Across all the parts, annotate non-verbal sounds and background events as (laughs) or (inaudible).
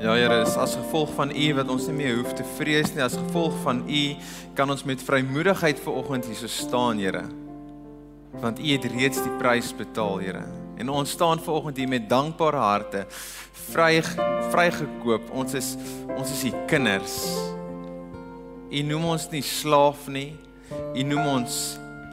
Ja Here, as gevolg van U wat ons nie meer hoef te vrees nie, as gevolg van U kan ons met vrymoedigheid vanoggend hier so staan, Here. Want U het reeds die prys betaal, Here. En ons staan vanoggend hier met dankbare harte, vry vrygekoop. Ons is ons is U kinders. U noem ons nie slaaf nie. U noem ons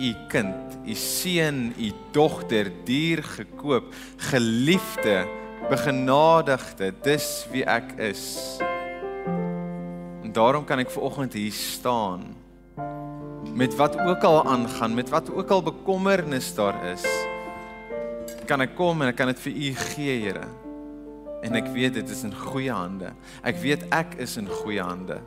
U kind, U seun, U dogter, duur gekoop, geliefde begenadigde, dis wie ek is. En daarom kan ek ver oggend hier staan met wat ook al aangaan, met wat ook al bekommernis daar is. Kan ek kom en ek kan dit vir u gee, Here. En ek weet dit is in goeie hande. Ek weet ek is in goeie hande.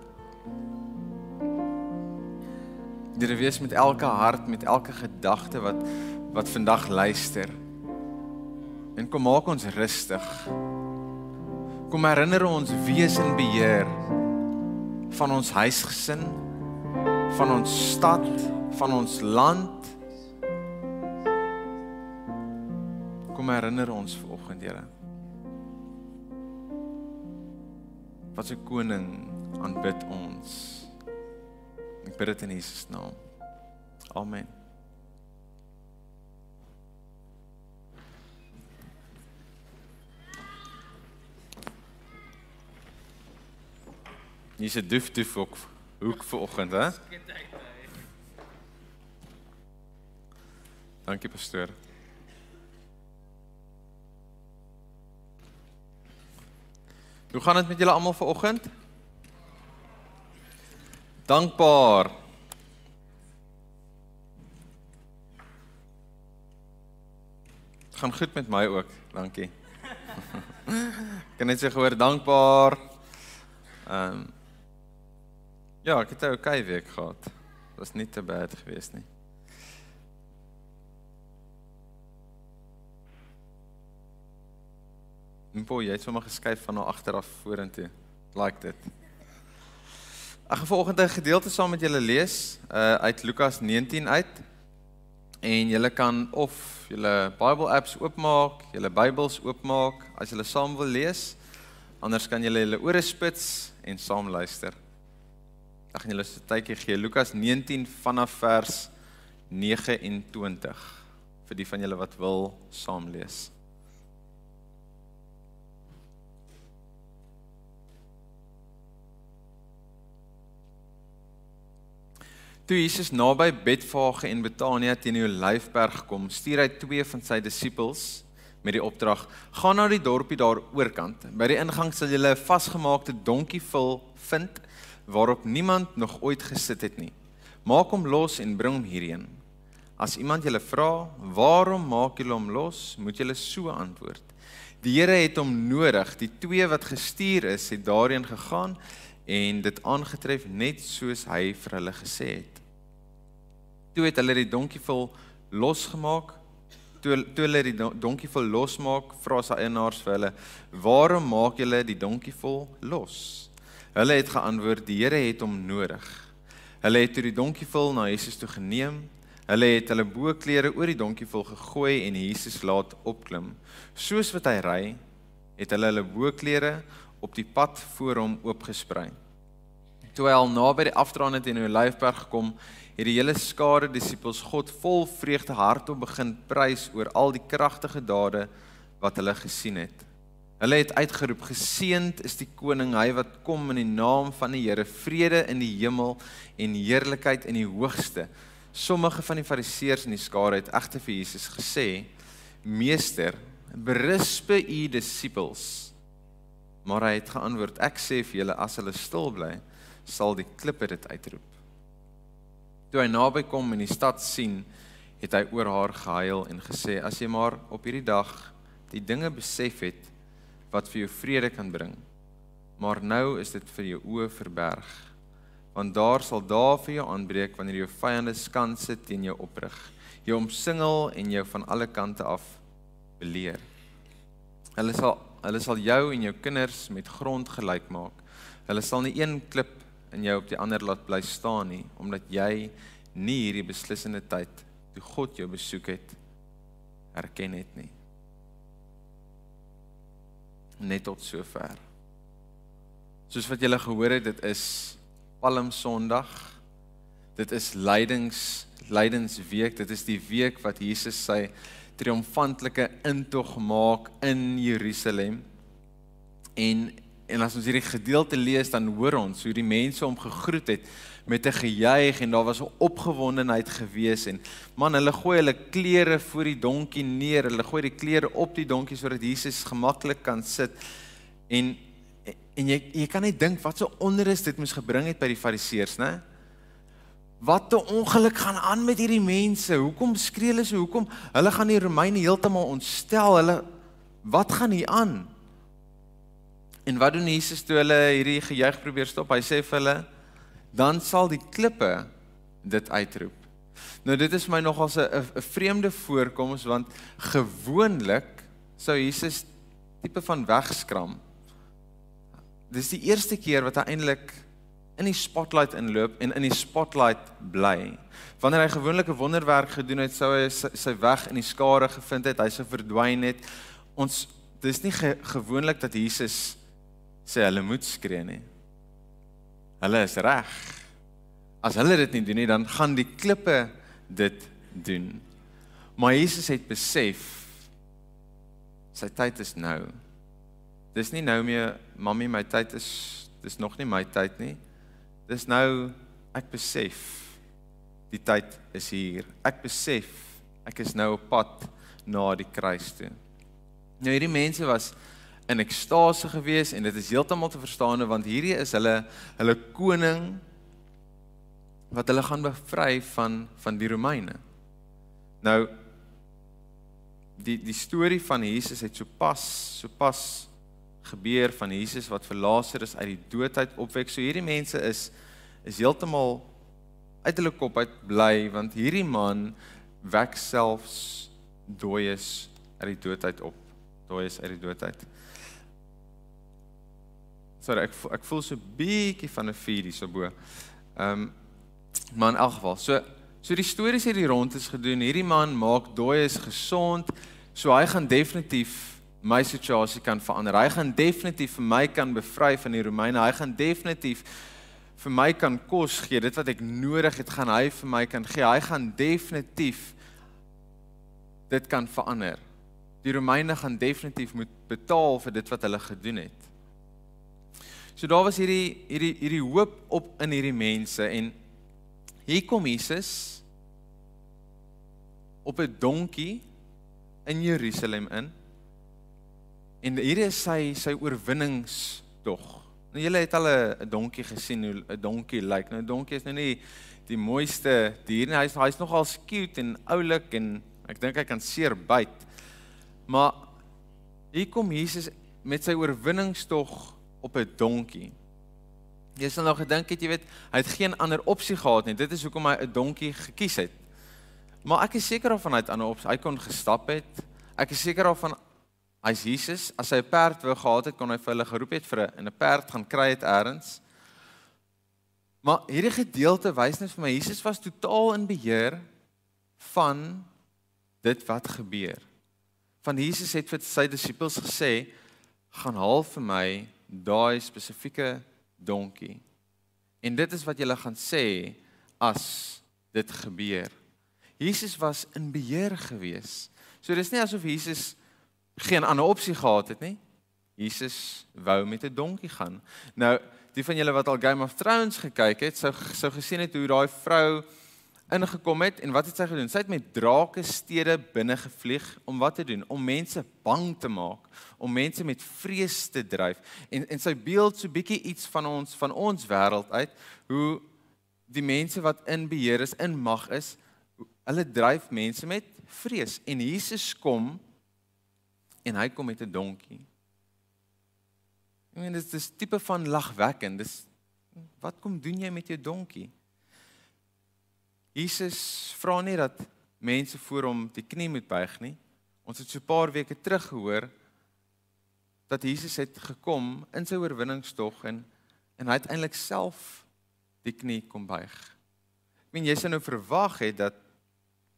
Dit wees met elke hart, met elke gedagte wat wat vandag luister. En kom maak ons rustig. Kom herinner ons wie is in beheer van ons huisgesin, van ons stad, van ons land. Kom herinner ons vanoggend, Here. Wat se koning aanbid ons. Ek bid dit in Jesus naam. Amen. Hier's 'n doef ook hoek vir oggend, hè? Dankie pastoor. Hoe gaan dit met julle almal vanoggend? Dankbaar. Gaan goed met my ook, dankie. (laughs) Kan net sê gehoor dankbaar. Ehm um, Ja, ek het 'n okay week gehad. Dit was nie te bad geweest nie. Mpo, jy het sommer geskuif van na agter af vorentoe. Like dit. Ek gaan volgende gedeelte saam met julle lees uh uit Lukas 19 uit. En julle kan of julle Bible apps oopmaak, julle Bybels oopmaak as julle saam wil lees. Anders kan julle julle ore spits en saam luister. Ek gaan julle 'n tydjie gee Lukas 19 vanaf vers 29 vir die van julle wat wil saam lees. Toe Jesus naby Betfage en Betanië teen die Olyfberg kom, stuur hy twee van sy disippels met die opdrag: "Gaan na die dorpie daar oorkant. By die ingang sal julle 'n vasgemaakte donkie vul vind waarop niemand nog ooit gesit het nie. Maak hom los en bring hom hierheen. As iemand julle vra, "Waarom maak julle hom los?" moet julle so antwoord: Die Here het hom nodig. Die twee wat gestuur is, het daarheen gegaan en dit aangetref net soos hy vir hulle gesê het. Toe het hulle die donkie vol losgemaak. Toe toe hulle die donkie vol losmaak, vra sy eienaars vir hulle: "Waarom maak julle die donkie vol los?" Hulle het geantwoord: "Die Here het hom nodig." Hulle het toe die donkievol na Jesus toe geneem. Hulle het hulle boklere oor die donkievol gegooi en Jesus laat opklim. Soos wat hy ry, het hulle hulle boklere op die pad voor hom oopgesprei. Toe hy al naby die afdraande teen die Olyfberg gekom, het die hele skare disippels God vol vreugde hardop begin prys oor al die kragtige dade wat hulle gesien het. Hulle het uitgeroep: "Geseend is die koning, hy wat kom in die naam van die Here, vrede in die hemel en heerlikheid in die hoogste." Sommige van die fariseërs in die skare het egter vir Jesus gesê: "Meester, berisp u disippels." Maar hy het geantwoord: "Ek sê vir julle, as hulle stil bly, sal die klippe dit uitroep." Toe hy naby kom en die stad sien, het hy oor haar gehuil en gesê: "As jy maar op hierdie dag die dinge besef het, wat vir jou vrede kan bring. Maar nou is dit vir jou oë verberg. Want daar sal daar vir jou aanbreek wanneer jou vyande skanse teen jou oprig. Jou omsingel en jou van alle kante af beleer. Hulle sal hulle sal jou en jou kinders met grond gelyk maak. Hulle sal nie een klip in jou op die ander laat bly staan nie, omdat jy nie hierdie beslissende tyd toe God jou besoek het erken het nie net tot sover. Soos wat julle gehoor het, dit is Palm Sondag. Dit is lydings lydensweek. Dit is die week wat Jesus sy triomfantelike intog maak in Jerusalem. En en as ons hierdie gedeelte lees, dan hoor ons hoe die mense hom gegroet het met 'n gejuig en daar was 'n opgewondenheid gewees en man hulle gooi hulle klere voor die donkie neer. Hulle gooi die klere op die donkie sodat Jesus gemaklik kan sit. En en jy jy kan net dink wat so onrus dit moes gebring het by die fariseërs nê wat 'n ongeluk gaan aan met hierdie mense? Hoekom skree hulle so? Hoekom? Hulle gaan die Romeine heeltemal ontstel. Hulle wat gaan hier aan? En wat doen Jesus toe hulle hierdie gejuig probeer stop? Hy sê vir hulle dan sal die klippe dit uitroep. Nou dit is my nogals 'n 'n vreemde voorkoms want gewoonlik sou Jesus tipe van wegskram. Dis die eerste keer wat hy eintlik in die spotlight inloop en in die spotlight bly. Wanneer hy gewoonlike wonderwerk gedoen het, sou hy sy weg in die skare gevind het, hy sou verdwyn het. Ons dis nie ge, gewoonlik dat Jesus sê hulle moet skree nie hulle is reg. As hulle dit nie doen nie, dan gaan die klippe dit doen. Maar Jesus het besef sy tyd is nou. Dis nie nou meer mammie my tyd is dis nog nie my tyd nie. Dis nou ek besef die tyd is hier. Ek besef ek is nou op pad na die kruis toe. Nou hierdie mense was in ekstase gewees en dit is heeltemal te verstaan want hierdie is hulle hulle koning wat hulle gaan bevry van van die Romeine. Nou die die storie van Jesus het sopas sopas gebeur van Jesus wat vir Lazarus uit die dood uit opwek. So hierdie mense is is heeltemal uit hulle kop uit bly want hierdie man wek selfs dooies uit die dood uit op. Dooies uit die dood uit. Sorry, ek ek voel so bietjie van 'n vuur hier so bo. Ehm um, maar in elk geval, so so die stories het hier rond is gedoen. Hierdie man maak dooie is gesond. So hy gaan definitief my situasie kan verander. Hy gaan definitief vir my kan bevry van die Romeine. Hy gaan definitief vir my kan kos gee. Dit wat ek nodig het, gaan hy vir my kan gee. Hy gaan definitief dit kan verander. Die Romeine gaan definitief moet betaal vir dit wat hulle gedoen het. So daar was hierdie hierdie hierdie hoop op in hierdie mense en hier kom Jesus op 'n donkie in Jerusalem in. En hier is sy sy oorwinningstog. Nou julle het al 'n donkie gesien hoe 'n donkie lyk. Nou 'n donkie is nou nie die mooiste dier nie. Hy's hy's nogal cute en oulik en ek dink hy kan seer byt. Maar hier kom Jesus met sy oorwinningstog op 'n donkie. Jy sal nou gedink het jy weet, hy het geen ander opsie gehad nie. Dit is hoekom hy 'n donkie gekies het. Maar ek is seker of vanuit ander opsie hy kon gestap het. Ek is seker of van hy's Jesus, as hy 'n perd wou gehad het, kon hy vir hulle geroep het vir 'n 'n perd gaan kry het eers. Maar hierdie gedeelte wys net vir my Jesus was totaal in beheer van dit wat gebeur. Van Jesus het vir sy disippels gesê, "Gaan haal vir my daai spesifieke donkie. En dit is wat jy gaan sê as dit gebeur. Jesus was in beheer gewees. So dis nie asof Jesus geen ander opsie gehad het nie. Jesus wou met 'n donkie gaan. Nou, die van julle wat al Game of Thrones gekyk het, sou sou gesien het hoe daai vrou ingekom het en wat het sy gedoen? Sy het met drake stede binne gevlieg om wat te doen? Om mense bang te maak, om mense met vrees te dryf. En en sy beeld so bietjie iets van ons van ons wêreld uit, hoe die mense wat in beheer is, in mag is, hulle dryf mense met vrees. En Jesus kom en hy kom met 'n donkie. Ek meen dit is 'n tipe van lagwekkend. Dis wat kom doen jy met jou donkie? Jesus vra nie dat mense voor hom die knie moet buig nie. Ons het so 'n paar weke terug gehoor dat Jesus het gekom in sy oorwinningstog en en hy het eintlik self die knie kom buig. Ek meen jy sou nou verwag het dat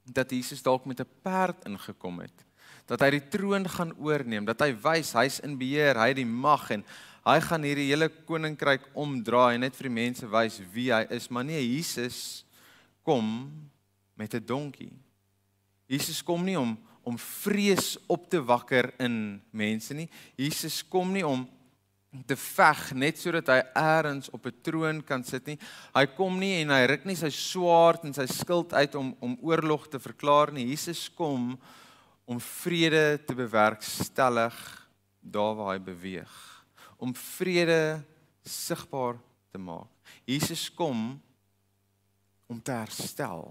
dat Jesus dalk met 'n perd ingekom het. Dat hy die troon gaan oorneem, dat hy wys hy's in beheer, hy het die mag en Hy gaan hierdie hele koninkryk omdraai en net vir die mense wys wie hy is, maar nee, Jesus kom met 'n donkie. Jesus kom nie om om vrees op te wakker in mense nie. Jesus kom nie om te veg net sodat hy eers op 'n troon kan sit nie. Hy kom nie en hy ruk nie sy swaard en sy skild uit om om oorlog te verklaar nie. Jesus kom om vrede te bewerkstellig daar waar hy beweeg. Om vrede sigbaar te maak. Jesus kom om te herstel.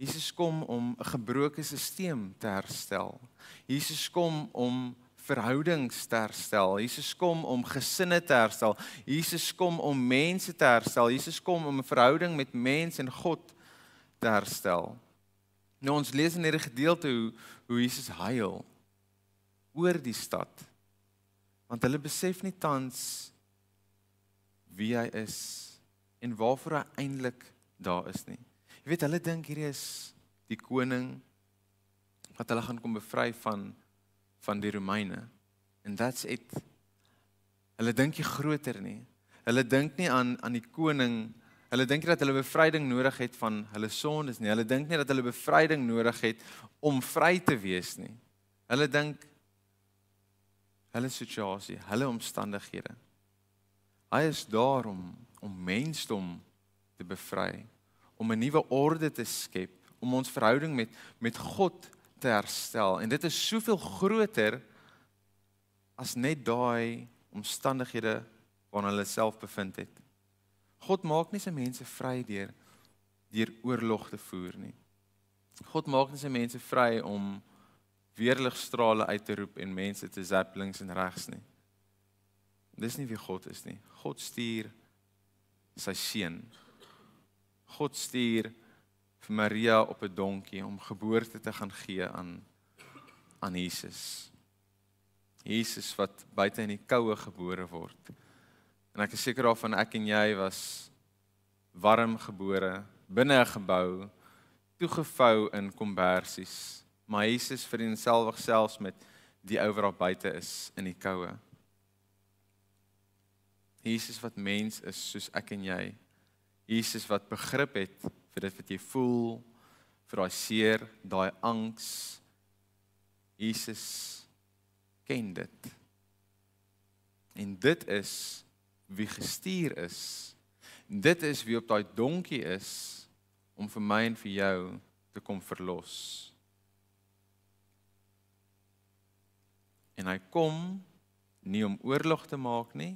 Jesus kom om 'n gebroke stelsel te herstel. Jesus kom om verhoudings te herstel. Jesus kom om gesinne te herstel. Jesus kom om mense te herstel. Jesus kom om 'n verhouding met mens en God te herstel. Nou ons lees in hierdie gedeelte hoe hoe Jesus huil oor die stad. Want hulle besef nie tans wie hy is en waarvoor hy eintlik daar is nie. Jy weet hulle dink hierdie is die koning wat hulle gaan kom bevry van van die Romeine. And that's it. Hulle dink nie groter nie. Hulle dink nie aan aan die koning Hulle dink nie dat hulle bevryding nodig het van hulle sondes nie. Hulle dink nie dat hulle bevryding nodig het om vry te wees nie. Hulle dink hulle situasie, hulle omstandighede. Hy is daar om om mensdom te bevry, om 'n nuwe orde te skep, om ons verhouding met met God te herstel. En dit is soveel groter as net daai omstandighede waarin hulle self bevind het. God maak nie sy mense vry deur deur oorlog te voer nie. God maak nie sy mense vry om weerligstrale uit te roep en mense te zap links en regs nie. Dis nie wie God is nie. God stuur sy seun. God stuur vir Maria op 'n donkie om geboorte te gaan gee aan aan Jesus. Jesus wat buite in die koue gebore word. En ek is seker daarvan ek en jy was warm gebore binne 'n gebou toegevou in kombersies. Maar Jesus vereenselwig selfs met die ou wat daar buite is in die koue. Jesus wat mens is soos ek en jy. Jesus wat begrip het vir dit wat jy voel, vir daai seer, daai angs. Jesus ken dit. En dit is wie gestuur is. Dit is wie op daai donkie is om vir my en vir jou te kom verlos. En hy kom nie om oorlog te maak nie,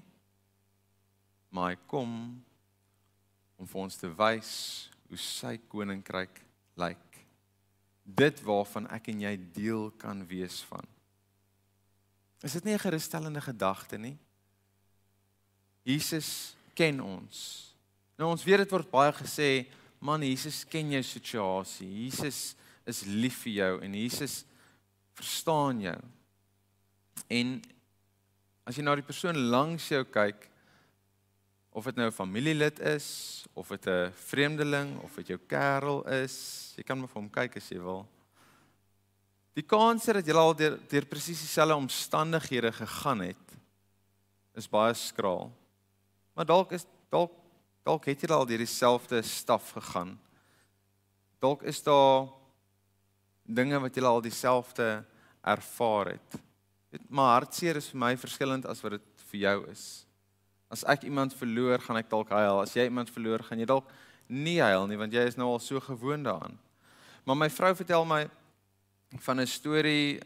maar hy kom om vir ons te wys hoe sy koninkryk lyk. Dit waarvan ek en jy deel kan wees van. Is dit nie 'n gerusstellende gedagte nie? Jesus ken ons. Nou ons weet dit word baie gesê, man Jesus ken jou situasie. Jesus is lief vir jou en Jesus verstaan jou. En as jy na die persoon langs jou kyk, of dit nou 'n familielid is, of dit 'n vreemdeling of dit jou kerel is, jy kan maar vir hom kyk as jy wil. Die kans dat jy al deur deur presies dieselfde omstandighede gegaan het, is baie skraal. Maar dalk is dalk dalk het jy al deur dieselfde staf gegaan. Dalk is daar dinge wat jy al dieselfde ervaar het. Dit maar hartseer is vir my verskillend as wat dit vir jou is. As ek iemand verloor, gaan ek dalk huil. As jy iemand verloor, gaan jy dalk nie huil nie want jy is nou al so gewoond daaraan. Maar my vrou vertel my van 'n storie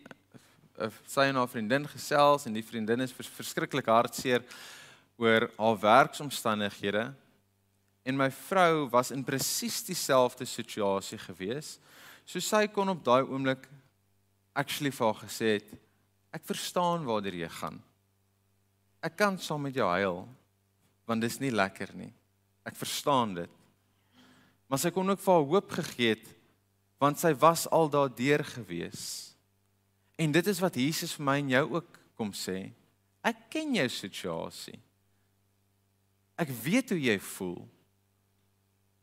sy en haar vriendin gesels en die vriendin is verskriklik hartseer oor haar werksomstandighede en my vrou was in presies dieselfde situasie gewees. So sy kon op daai oomblik actually vir haar gesê het ek verstaan waartoe jy gaan. Ek kan saam met jou huil want dit is nie lekker nie. Ek verstaan dit. Maar sy kon ook vir haar hoop gegee het want sy was al daardeur gewees. En dit is wat Jesus vir my en jou ook kom sê. Ek ken jou situasie. Ek weet hoe jy voel.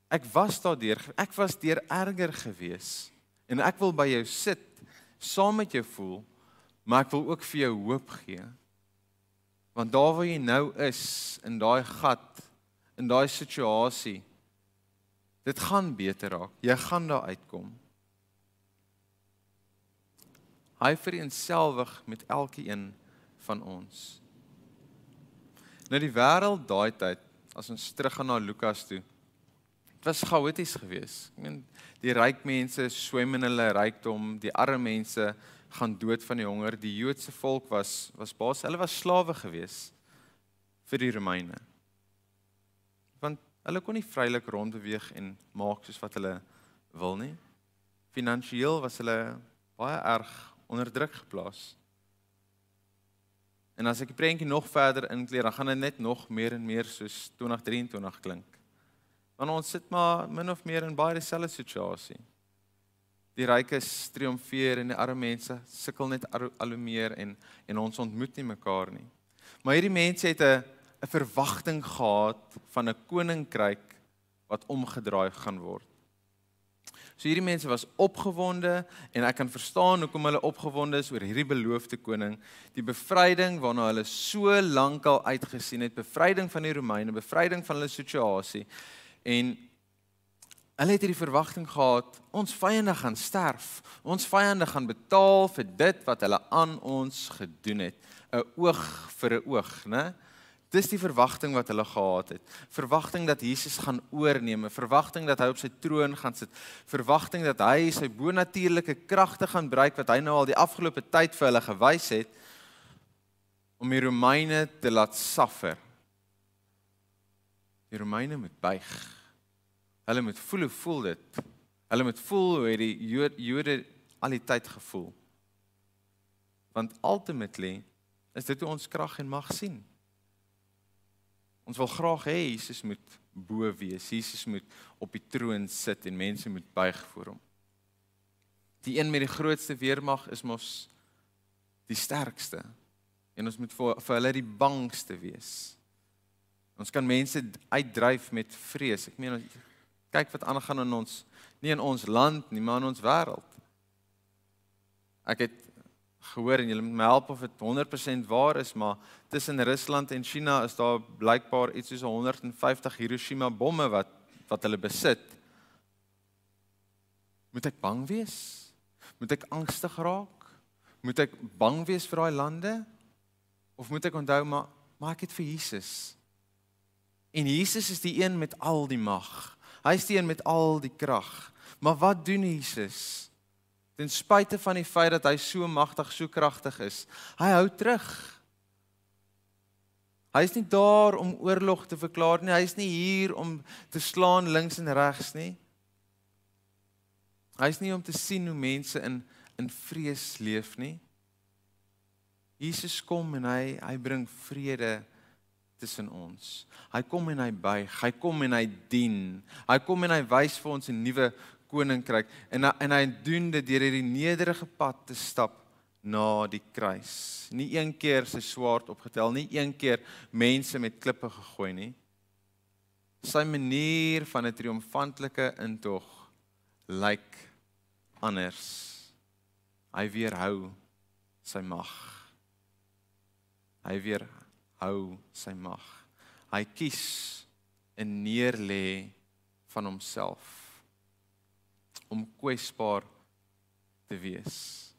Ek was daardeur. Ek was deur erger gewees. En ek wil by jou sit, saam met jou voel, maar ek wil ook vir jou hoop gee. Want daar waar jy nou is in daai gat, in daai situasie, dit gaan beter raak. Jy gaan daar uitkom. Hy vereenselwig met elkeen van ons. Nou die wêreld daai tyd, as ons teruggaan na Lukas toe, dit was chaoties geweest. Ek meen die ryk mense swem in hulle rykdom, die arme mense gaan dood van die honger. Die Joodse volk was was baas, hulle was slawe geweest vir die Romeine. Want hulle kon nie vrylik rondbeweeg en maak soos wat hulle wil nie. Finansieel was hulle baie erg onder druk geplaas. En as ek die prentjie nog verder inkleer, dan gaan dit net nog meer en meer soos 2023 klink. Want ons sit maar min of meer in baie dieselfde situasie. Die rykes triomfeer en die arme mense sukkel net al hoe meer en en ons ontmoet nie mekaar nie. Maar hierdie mense het 'n 'n verwagting gehad van 'n koninkryk wat omgedraai gaan word. So hierdie mense was opgewonde en ek kan verstaan hoekom hulle opgewonde is oor hierdie beloofde koning, die bevryding waarna hulle so lank al uitgesien het, bevryding van die Romeine, bevryding van hulle situasie. En hulle het hierdie verwagting gehad, ons vyande gaan sterf. Ons vyande gaan betaal vir dit wat hulle aan ons gedoen het. 'n Oog vir 'n oog, né? Dis die verwagting wat hulle gehad het. Verwagting dat Jesus gaan oorneem, verwagting dat hy op sy troon gaan sit, verwagting dat hy sy bonatuurlike kragte gaan gebruik wat hy nou al die afgelope tyd vir hulle gewys het om die Romeine te laat suffer. Die Romeine moet buig. Hulle moet voel hoe voel dit? Hulle moet voel hoe die Jode al die tyd gevoel. Want ultimately is dit hoe ons krag en mag sien. Ons wil graag hê Jesus moet bo wees. Jesus moet op die troon sit en mense moet buig voor hom. Die een met die grootste weermag is mos die sterkste. En ons moet vir, vir hulle die bangste wees. Ons kan mense uitdryf met vrees. Ek meen kyk wat aangaan in ons nie in ons land nie, maar in ons wêreld. Ek het gehoor en julle moet my help of dit 100% waar is, maar tussen Rusland en China is daar blykbaar iets soos 150 Hiroshima bomme wat wat hulle besit. Moet ek bang wees? Moet ek angstig raak? Moet ek bang wees vir daai lande? Of moet ek onthou maar maak dit vir Jesus? En Jesus is die een met al die mag. Hy is die een met al die krag. Maar wat doen Jesus? ten spyte van die feit dat hy so magtig, so kragtig is. Hy hou terug. Hy is nie daar om oorlog te verklaar nie. Hy is nie hier om te slaan links en regs nie. Hy is nie om te sien hoe mense in in vrees leef nie. Jesus kom en hy hy bring vrede tussen ons. Hy kom en hy buig, hy kom en hy dien. Hy kom en hy wys vir ons 'n nuwe koninkryk en en hy doen dit deur hierdie nederige pad te stap na die kruis. Nie een keer sy swaard opgetel nie, een keer mense met klippe gegooi nie. Sy manier van 'n triomfantelike intog lyk anders. Hy weerhou sy mag. Hy weerhou sy mag. Hy kies 'n neerlê van homself om kwesbaar te wees.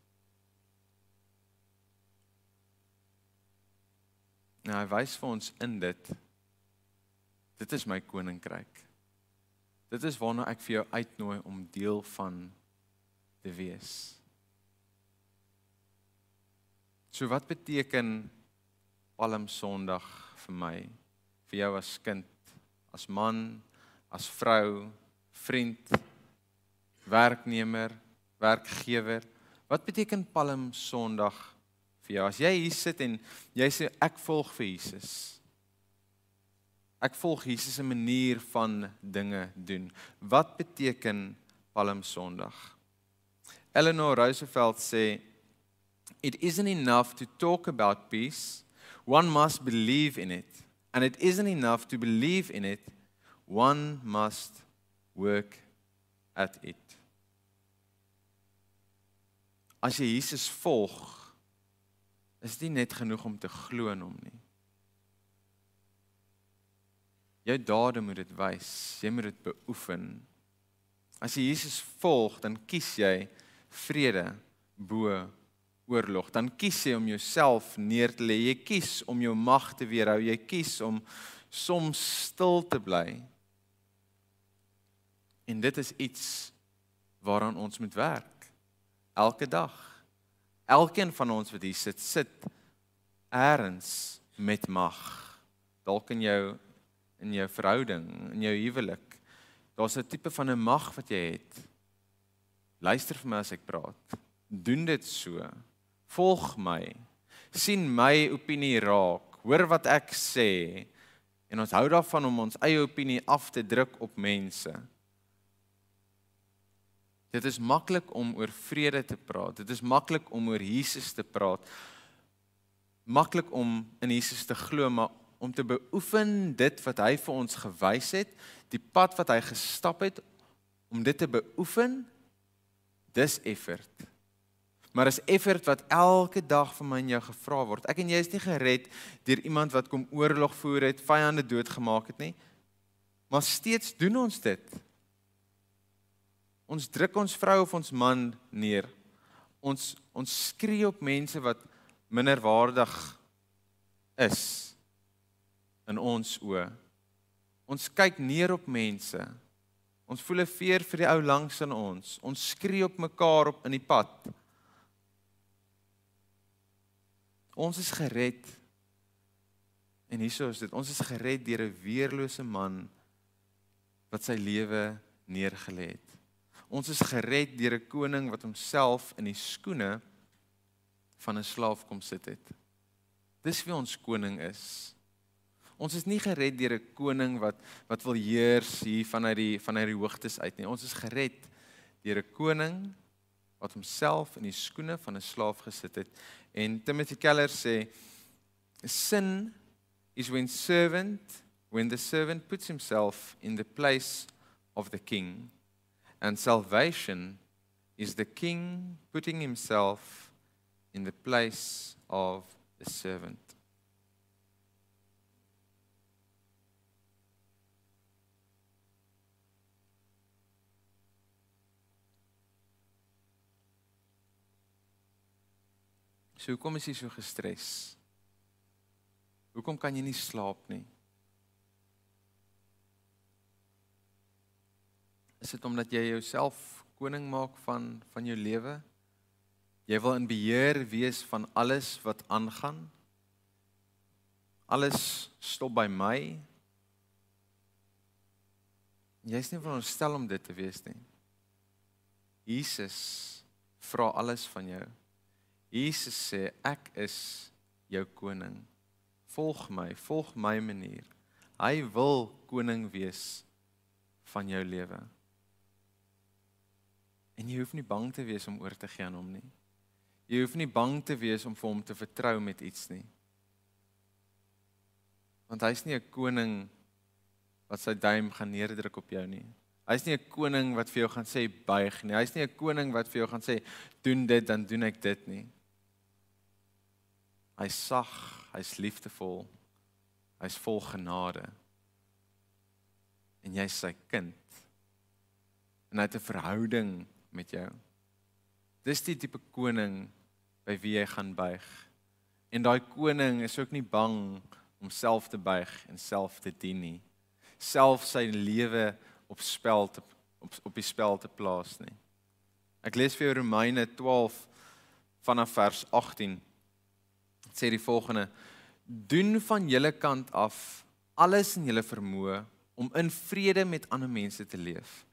Nou hy wys vir ons in dit dit is my koninkryk. Dit is waarna ek vir jou uitnooi om deel van te wees. So wat beteken Palm Sondag vir my? Vir jou as kind, as man, as vrou, vriend, werknemer, werkgewer. Wat beteken Palm Sondag vir jou? As jy hier sit en jy sê ek volg vir Jesus. Ek volg Jesus se manier van dinge doen. Wat beteken Palm Sondag? Eleanor Roosevelt sê it isn't enough to talk about peace, One must believe in it. And it isn't enough to believe in it, one must work at it. As jy Jesus volg, is dit net genoeg om te glo in hom nie. Jou dade moet dit wys, jy moet dit beoefen. As jy Jesus volg, dan kies jy vrede bo oorlog. Dan kies jy om jouself neer te lê. Jy kies om jou mag te weerhou. Jy kies om soms stil te bly. En dit is iets waaraan ons moet werk. Elke dag. Elkeen van ons wat hier sit, sit eers met mag. Dalk in jou in jou verhouding, in jou huwelik. Daar's 'n tipe van 'n mag wat jy het. Luister vir my as ek praat. Doen dit so. Volg my. sien my opinie raak. Hoor wat ek sê. En ons hou daarvan om ons eie opinie af te druk op mense. Dit is maklik om oor vrede te praat. Dit is maklik om oor Jesus te praat. Maklik om in Jesus te glo, maar om te beoefen dit wat hy vir ons gewys het, die pad wat hy gestap het om dit te beoefen, dis effort. Maar is effort wat elke dag van my en jou gevra word. Ek en jy is nie gered deur iemand wat kom oorlog voer het, vyande doodgemaak het nie. Maar steeds doen ons dit. Ons druk ons vrou of ons man neer. Ons ons skree op mense wat minderwaardig is in ons oë. Ons kyk neer op mense. Ons voel 'n veer vir die ou langs in ons. Ons skree op mekaar op in die pad. Ons is gered. En hieso is dit. Ons is gered deur 'n weerlose man wat sy lewe neergelê het. Ons is gered deur 'n koning wat homself in die skoene van 'n slaaf kom sit het. Dis wie ons koning is. Ons is nie gered deur 'n koning wat wat wil heers hier vanuit die vanuit die hoogtes uit nie. Ons is gered deur 'n koning wat homself in die skoene van 'n slaaf gesit het. En Timothy Keller sê sin is when servant when the servant puts himself in the place of the king and salvation is the king putting himself in the place of the servant. So hoekom is jy so gestres? Hoekom kan jy nie slaap nie? Is dit omdat jy jouself koning maak van van jou lewe? Jy wil in beheer wees van alles wat aangaan? Alles stop by my? Jy's nie veronderstel om dit te wees nie. Jesus vra alles van jou. Jesus sê ek is jou koning. Volg my, volg my manier. Hy wil koning wees van jou lewe. En jy hoef nie bang te wees om oor te gee aan hom nie. Jy hoef nie bang te wees om vir hom te vertrou met iets nie. Want hy's nie 'n koning wat sy duim gaan neerdruk op jou nie. Hy's nie 'n koning wat vir jou gaan sê buig nie. Hy's nie 'n koning wat vir jou gaan sê doen dit dan doen ek dit nie. Hy's sag, hy's liefdevol. Hy's vol genade. En jy's sy kind. En hy het 'n verhouding met jou. Dis die tipe koning by wie jy gaan buig. En daai koning is ook nie bang om self te buig en self te dien nie. Self sy lewe op spel te op op die spel te plaas nie. Ek lees vir jou Romeine 12 vanaf vers 18 sê die volgende: Doen van julle kant af alles in julle vermoë om in vrede met ander mense te leef.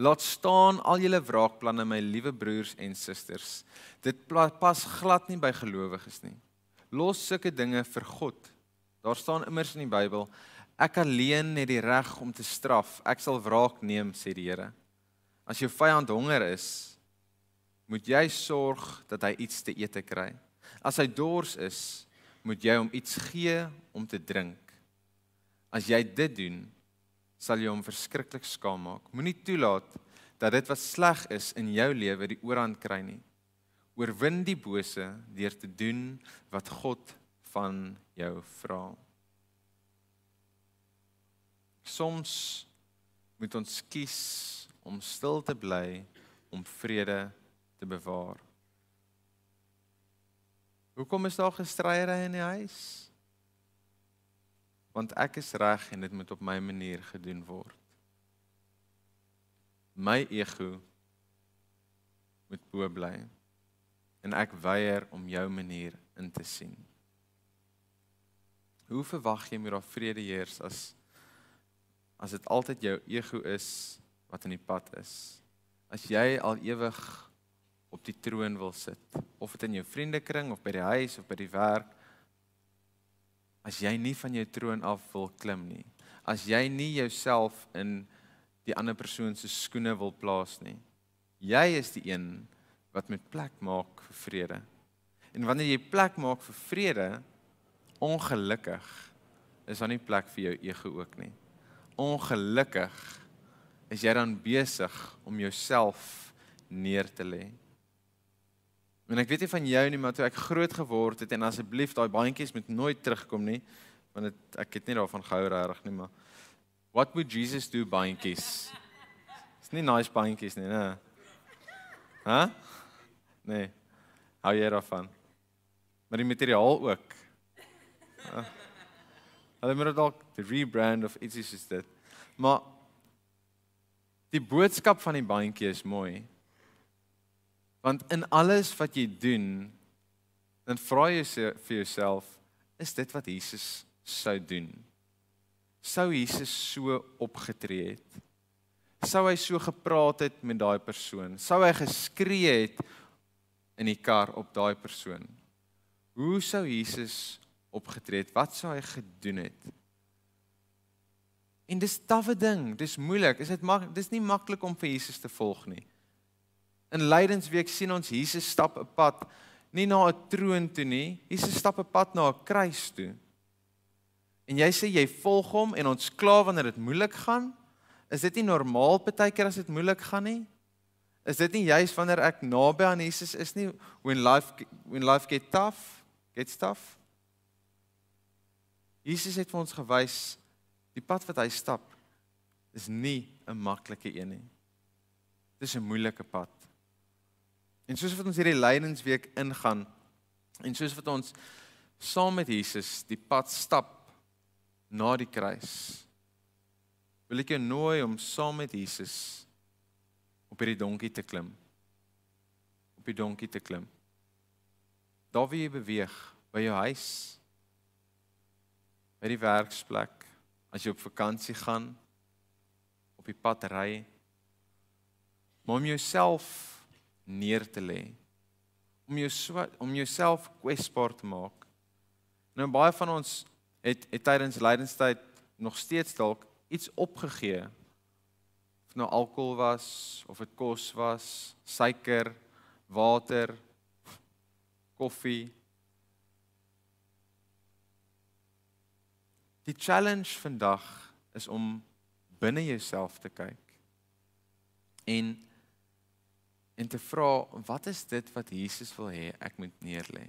Laat staan al julle wraakplanne, my liewe broers en susters. Dit pas glad nie by gelowiges nie. Los sulke dinge vir God. Daar staan immers in die Bybel: Ek alleen het die reg om te straf. Ek sal wraak neem, sê die Here. As jou vyand honger is, moet jy sorg dat hy iets te eet kry. As hy dors is, moet jy hom iets gee om te drink. As jy dit doen, sal jy hom verskriklik skaam maak. Moenie toelaat dat dit wat sleg is in jou lewe die oorhand kry nie. Oorwin die bose deur te doen wat God van jou vra. Soms moet ons kies om stil te bly om vrede te bewaar. Hoekom is daar gestryery in die huis? Want ek is reg en dit moet op my manier gedoen word. My ego moet bo bly en ek weier om jou manier in te sien. Hoe verwag jy moet daar vrede heers as as dit altyd jou ego is wat in die pad is? As jy al ewig op die troon wil sit, of dit in jou vriendekring of by die huis of by die werk, as jy nie van jou troon af wil klim nie, as jy nie jouself in die ander persoon se skoene wil plaas nie. Jy is die een wat met plek maak vir vrede. En wanneer jy plek maak vir vrede, ongelukkig is daar nie plek vir jou ego ook nie. Ongelukkig is jy dan besig om jouself neer te lê. En ek weet nie van jou nie, maar toe ek groot geword het en asseblief daai bandjies moet nooit terugkom nie, want het, ek het nie daarvan gehou regtig nie, maar what would Jesus do bandjies? Dis nie nice bandjies nie, né? Hæ? Nee. Hou jy daarvan? Maar die materiaal ook. Hulle moet dalk die rebrand of ietsie soos dit. Maar die boodskap van die bandjie is mooi. Want in alles wat jy doen, dan vra jy vir jouself, is dit wat Jesus sou doen? Sou Jesus so opgetree het? Sou hy so gepraat het met daai persoon? Sou hy geskree het in die kar op daai persoon? Hoe sou Jesus opgetree het? Wat sou hy gedoen het? En dis 'n tawwe ding, dis moeilik. Is dit mak dis nie maklik om vir Jesus te volg nie. In Lydensweek sien ons Jesus stap 'n pad nie na 'n troon toe nie. Jesus stap 'n pad na 'n kruis toe. En jy sê jy volg hom en ons kla wanneer dit moeilik gaan? Is dit nie normaal partykeer as dit moeilik gaan nie? Is dit nie juis wanneer ek naby aan Jesus is nie when life when life get tough, get tough? Jesus het vir ons gewys die pad wat hy stap is nie 'n maklike een nie. Dis 'n moeilike pad. En soos wat ons hierdie lydensweek ingaan en soos wat ons saam met Jesus die pad stap na die kruis wil ek jou nooi om saam met Jesus op hierdie donkie te klim. Op die donkie te klim. Daar wie jy beweeg by jou huis by die werksplek, as jy op vakansie gaan, op die pad ry, om jouself neer te lê, om jou om jouself kwesbaar te maak. Nou baie van ons het, het tydens lydenstyd nog steeds dalk iets opgegee. Of nou alkohol was of dit kos was, suiker, water, koffie, Die challenge vandag is om binne jouself te kyk en en te vra wat is dit wat Jesus wil hê ek moet neerlê?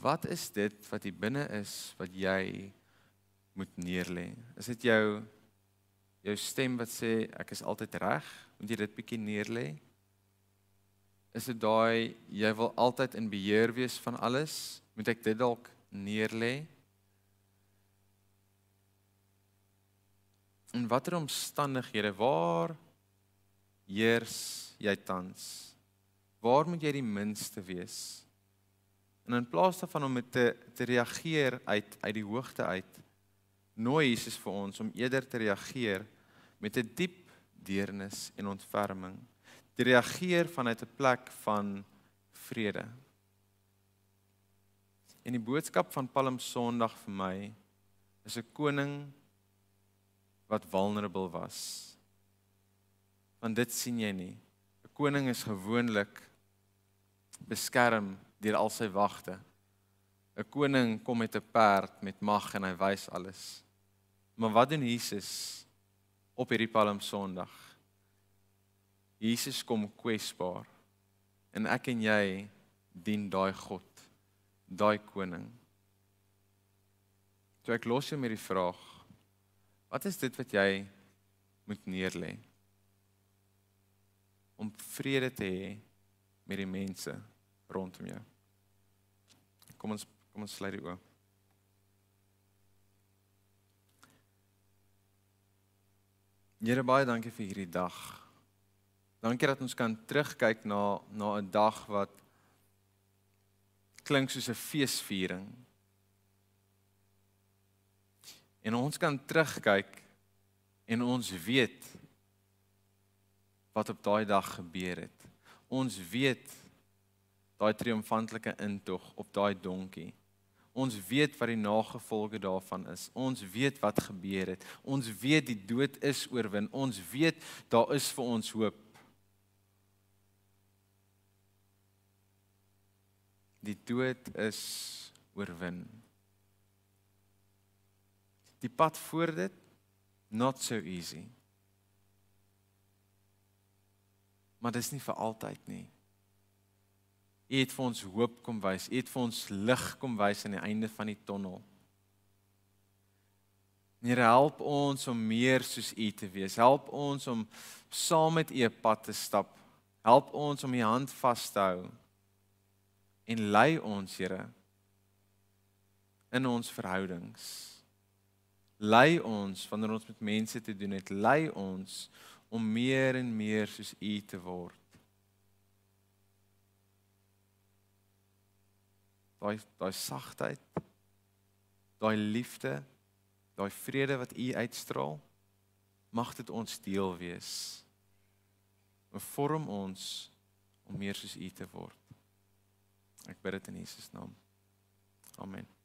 Wat is dit wat hier binne is wat jy moet neerlê? Is dit jou jou stem wat sê ek is altyd reg? Moet jy dit bietjie neerlê? Is dit daai jy wil altyd in beheer wees van alles? Moet ek dit dalk neerlê? In watter omstandighede waar heers jy tans? Waar moet jy die minste wees? En in plaas daarvan om te te reageer uit uit die hoogte uit, nooi Jesus vir ons om eerder te reageer met 'n diep deernis en ontferming. Te reageer vanuit 'n plek van vrede. En die boodskap van Palm Sondag vir my is 'n koning wat vulnerable was. Want dit sien jy nie. 'n Koning is gewoonlik beskerm deur al sy wagte. 'n Koning kom met 'n perd met mag en hy wys alles. Maar wat doen Jesus op hierdie Palm Sondag? Jesus kom kwesbaar. En ek en jy dien daai God, daai koning. Toe ek los jou met die vraag Wat is dit wat jy moet neerlê? Om vrede te hê met die mense rondom jou. Kom ons kom ons sluit die oë. Here baie dankie vir hierdie dag. Dankie dat ons kan terugkyk na na 'n dag wat klink soos 'n feesviering. En ons kan terugkyk en ons weet wat op daai dag gebeur het. Ons weet daai triomfantelike intog op daai donkie. Ons weet wat die nagevolge daarvan is. Ons weet wat gebeur het. Ons weet die dood is oorwin. Ons weet daar is vir ons hoop. Die dood is oorwin. Die pad voor dit not so easy. Maar dit is nie vir altyd nie. U het vir ons hoop kom wys. U het vir ons lig kom wys aan die einde van die tonnel. Here help ons om meer soos U te wees. Help ons om saam met U 'n pad te stap. Help ons om U hand vas te hou. En lei ons, Here, in ons verhoudings. Lei ons wanneer ons met mense te doen het. Lei ons om meer en meer soos U te word. daai daai sagtheid, daai liefde, daai vrede wat U uitstraal, mag dit ons deel wees. En vorm ons om meer soos U te word. Ek bid dit in Jesus naam. Amen.